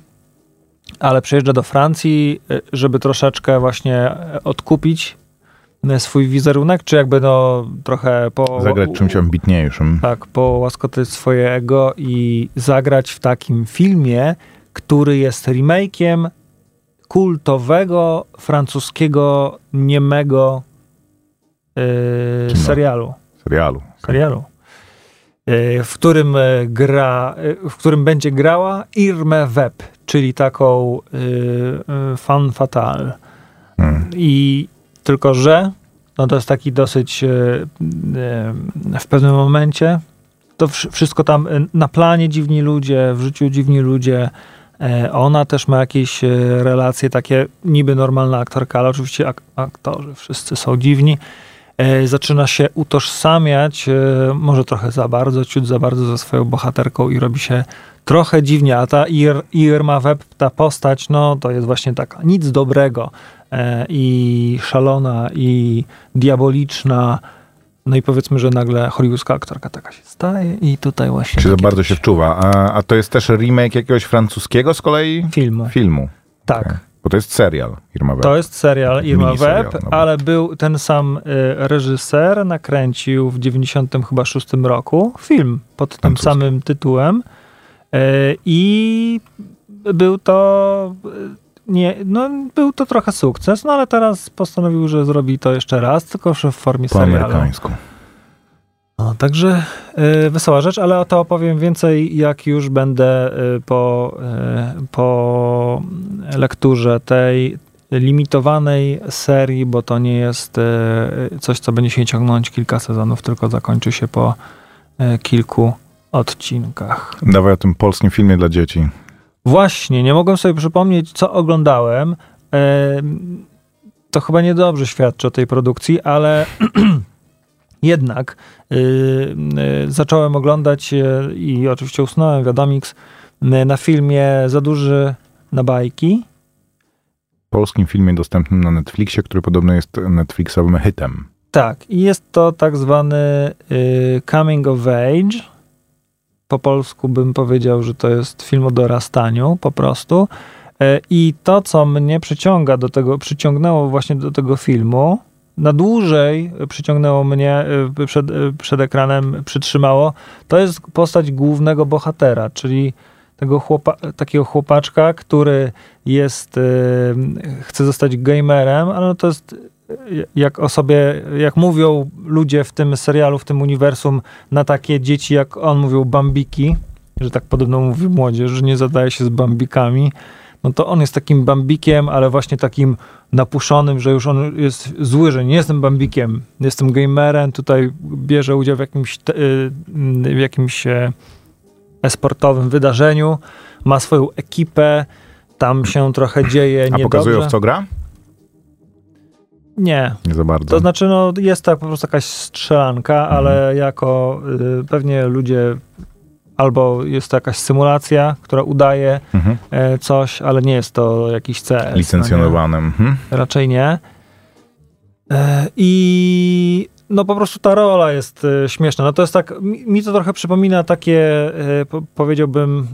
ale przyjeżdża do Francji, y, żeby troszeczkę właśnie e, odkupić y, swój wizerunek, czy jakby no trochę po... Zagrać czymś ambitniejszym. Tak, połaskotyć swoje ego i zagrać w takim filmie, który jest remake'iem kultowego francuskiego niemego yy, serialu. Serialu. serialu yy, w którym e, gra, yy, w którym będzie grała Irme Web, czyli taką yy, fan fatale. Hmm. I tylko, że no to jest taki dosyć e, e, w pewnym momencie to wsz- wszystko tam e, na planie dziwni ludzie, w życiu dziwni ludzie. E, Ona też ma jakieś e, relacje takie niby normalna aktorka, ale oczywiście ak- aktorzy wszyscy są dziwni. E, Zaczyna się utożsamiać, e, może trochę za bardzo, ciut za bardzo ze swoją bohaterką i robi się trochę dziwnie, a ta Ir- Irma Web, ta postać, no to jest właśnie taka nic dobrego e, i szalona i diaboliczna. No i powiedzmy, że nagle hollywoodzka aktorka taka się staje i tutaj właśnie Czy za bardzo się wczuwa. A, a to jest też remake jakiegoś francuskiego z kolei filmu. filmu. Tak. Okej. Bo to jest serial Irma Web. To jest serial Irma Web, no ale był ten sam y, reżyser, nakręcił w 90 chyba szóstym roku film pod tym samym tytułem y, i był to y, nie, no był to trochę sukces, no ale teraz postanowił, że zrobi to jeszcze raz, tylko że w formie po serialu. amerykańsku. No, także y, wesoła rzecz, ale o to opowiem więcej, jak już będę y, po, y, po lekturze tej limitowanej serii, bo to nie jest y, coś, co będzie się ciągnąć kilka sezonów, tylko zakończy się po y, kilku odcinkach. Dawaj o tym polskim filmie dla dzieci. Właśnie, nie mogłem sobie przypomnieć, co oglądałem. Em, To chyba niedobrze świadczy o tej produkcji, ale <clears throat> jednak y, y, zacząłem oglądać y, i oczywiście usnąłem, wiadomix, na filmie Za duży na bajki. Polskim filmie dostępnym na Netflixie, który podobno jest Netflixowym hitem. Tak, i jest to tak zwany coming of age. Po polsku bym powiedział, że to jest film o dorastaniu po prostu. I to, co mnie przyciąga do tego, przyciągnęło właśnie do tego filmu, na dłużej przyciągnęło mnie y, przed, y, przed ekranem, przytrzymało, to jest postać głównego bohatera, czyli tego chłopa, takiego chłopaczka, który jest, y, chce zostać gamerem, ale no to jest jak o sobie, jak mówią ludzie w tym serialu, w tym uniwersum, na takie dzieci, jak on mówił, bambiki, że tak podobno mówi młodzież, że nie zadaje się z bambikami, no to on jest takim bambikiem, ale właśnie takim napuszonym, że już on jest zły, że nie jestem bambikiem, jestem gamerem, tutaj bierze udział w jakimś, y, w jakimś e, sportowym wydarzeniu, ma swoją ekipę, tam się trochę dzieje A pokazują w co gra? Nie, Nie za bardzo. to znaczy, no, jest tak po prostu jakaś strzelanka, Mhm. ale jako y, pewnie ludzie albo jest to jakaś symulacja, która udaje Mhm. e, coś, ale nie jest to jakiś CS. Mhm. No nie? Raczej nie. E, I no po prostu ta rola jest e, śmieszna. No to jest tak, mi, to trochę przypomina takie, po, powiedziałbym,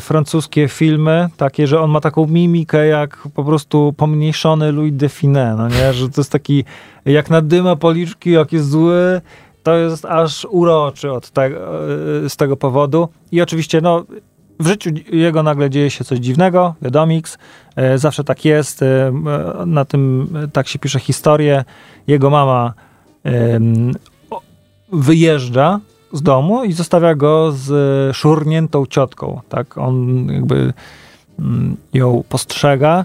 francuskie filmy, takie, że on ma taką mimikę jak po prostu pomniejszony Louis Define, no nie? Że to jest taki, jak na dyma policzki, jak jest zły, to jest aż uroczy od tego, e, z tego powodu. I oczywiście, no, w życiu jego nagle dzieje się coś dziwnego, wiadomix, e, zawsze tak jest, e, na tym tak się pisze historię. Jego mama wyjeżdża z domu i zostawia go z szurniętą ciotką, tak, on jakby mm, ją postrzega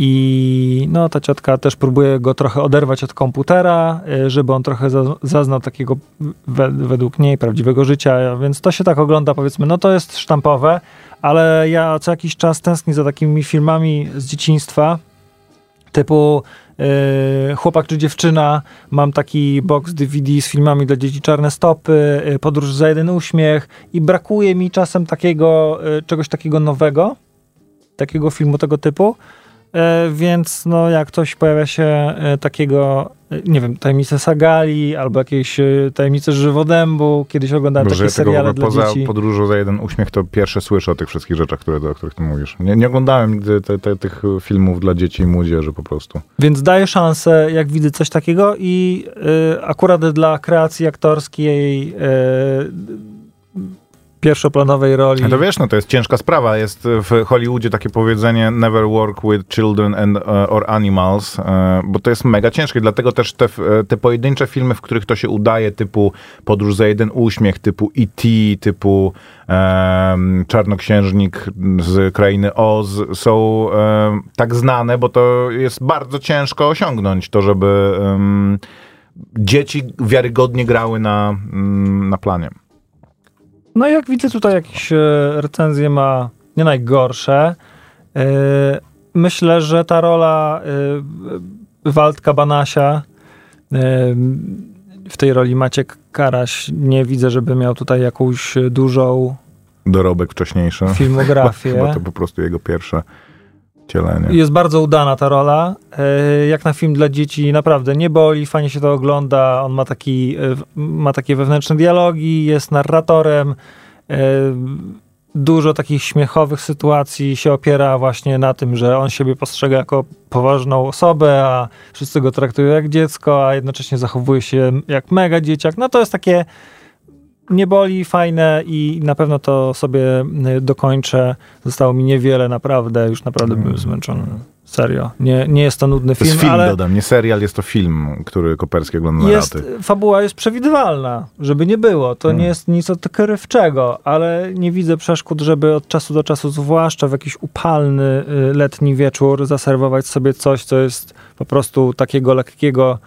I no, ta ciotka też próbuje go trochę oderwać od komputera, y, żeby on trochę za- zaznał takiego we, według niej prawdziwego życia, więc to się tak ogląda, powiedzmy, no to jest sztampowe, ale ja co jakiś czas tęsknię za takimi filmami z dzieciństwa, typu y, Chłopak czy dziewczyna, mam taki box DVD z filmami dla dzieci Czarne Stopy, y, Podróż za jeden uśmiech i brakuje mi czasem takiego, y, czegoś takiego nowego, takiego filmu tego typu, więc no jak coś pojawia się e, takiego, e, nie wiem, Tajemnice Sagali albo jakieś e, Tajemnice Żywodębu, kiedyś oglądałem Boże, takie ja tego seriale dla poza dzieci. podróżą za jeden uśmiech to pierwsze słyszę o tych wszystkich rzeczach, które, o których ty mówisz. Nie, nie oglądałem nigdy te, te, tych filmów dla dzieci i młodzieży po prostu. Więc daję szansę, jak widzę coś takiego i y, akurat dla kreacji aktorskiej y, pierwszoplanowej roli. A to wiesz, no to jest ciężka sprawa. Jest w Hollywoodzie takie powiedzenie never work with children and, uh, or animals, uh, bo to jest mega ciężkie. Dlatego też te, f- te pojedyncze filmy, w których to się udaje, typu Podróż za jeden uśmiech, typu E.T., typu um, Czarnoksiężnik z Krainy Oz, są um, tak znane, bo to jest bardzo ciężko osiągnąć to, żeby um, dzieci wiarygodnie grały na, mm, na planie. No i jak widzę tutaj jakieś e, recenzje ma nie najgorsze. E, myślę, że ta rola e, Waldka Banasia w tej roli Maciek Karaś nie widzę, żeby miał tutaj jakąś dużą Dorobek wcześniejszy. filmografię. <laughs> Chyba to po prostu jego pierwsze Jest bardzo udana ta rola. E, Jak na film dla dzieci naprawdę nie boli, fajnie się to ogląda. On ma, taki, e, ma takie wewnętrzne dialogi, jest narratorem. E, Dużo takich śmiechowych sytuacji się opiera właśnie na tym, że on siebie postrzega jako poważną osobę, a wszyscy go traktują jak dziecko, a jednocześnie zachowuje się jak mega dzieciak. No to jest takie nie boli, fajne i na pewno to sobie y, dokończę. Zostało mi niewiele, naprawdę, już naprawdę byłem zmęczony. Serio. Nie, nie jest to nudny To film, jest film, ale dodam, nie serial, jest to film, który Koperski ogląda na jest, raty. fabuła jest przewidywalna, żeby nie było. To Hmm. nie jest nic odkrywczego, ale nie widzę przeszkód, żeby od czasu do czasu, zwłaszcza w jakiś upalny y, letni wieczór, zaserwować sobie coś, co jest po prostu takiego lekkiego,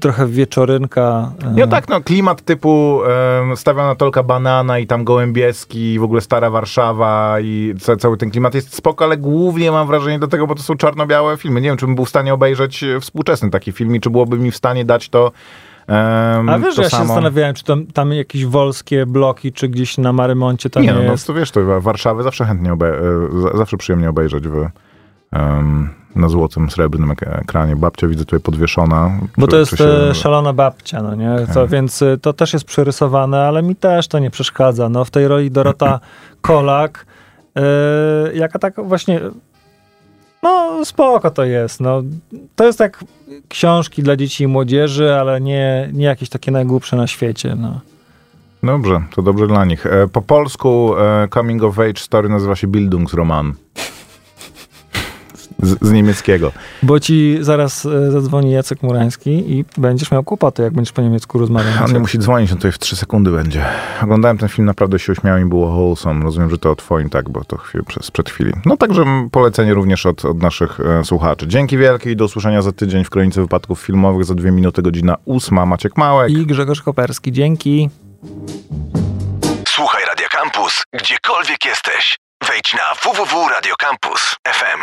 trochę wieczorynka. y, No tak, no klimat typu um, stawiana tolka banana i tam Gołębieski i w ogóle Stara Warszawa i ca cały ten klimat jest spoko, ale głównie mam wrażenie do tego, bo to są czarno-białe filmy. Nie wiem, czy bym był w stanie obejrzeć e, współczesny taki film i czy byłoby mi w stanie dać to um, A wiesz, ja się samo. zastanawiałem, czy tam, tam jakieś wolskie bloki, czy gdzieś na Marymoncie to nie, nie, no, no jest. to wiesz, to Warszawę zawsze chętnie e, za- zawsze przyjemnie obejrzeć w, na złotym, srebrnym ek- ekranie. Babcia widzę tutaj podwieszona. Bo to jest się- e, szalona babcia, no nie? To, Tak. więc e, to też jest przerysowane, ale mi też to nie przeszkadza. No, w tej roli Dorota <clears throat> Kolak, e, jaka tak właśnie, no spoko to jest. No. To jest jak książki dla dzieci i młodzieży, ale nie, nie jakieś takie najgłupsze na świecie. No. Dobrze, to dobrze dla nich. Po polsku Coming of Age Story nazywa się Bildungsroman. Z, z niemieckiego. Bo ci zaraz e, zadzwoni Jacek Murański i będziesz miał kłopoty, jak będziesz po niemiecku rozmawiać. On nie musi dzwonić, on tutaj w 3 sekundy będzie. Oglądałem ten film, naprawdę się uśmiałem i było wholesome. Rozumiem, że to o twoim, tak, bo to chwilę przez, przed chwili. No także polecenie również od, od naszych e, słuchaczy. Dzięki wielkie i do usłyszenia za tydzień w Kronice Wypadków Filmowych za dwie minuty, godzina ósma. Maciek Małek. I Grzegorz Koperski, dzięki. Słuchaj Radio Campus, gdziekolwiek jesteś. Wejdź na www.radiocampus.fm.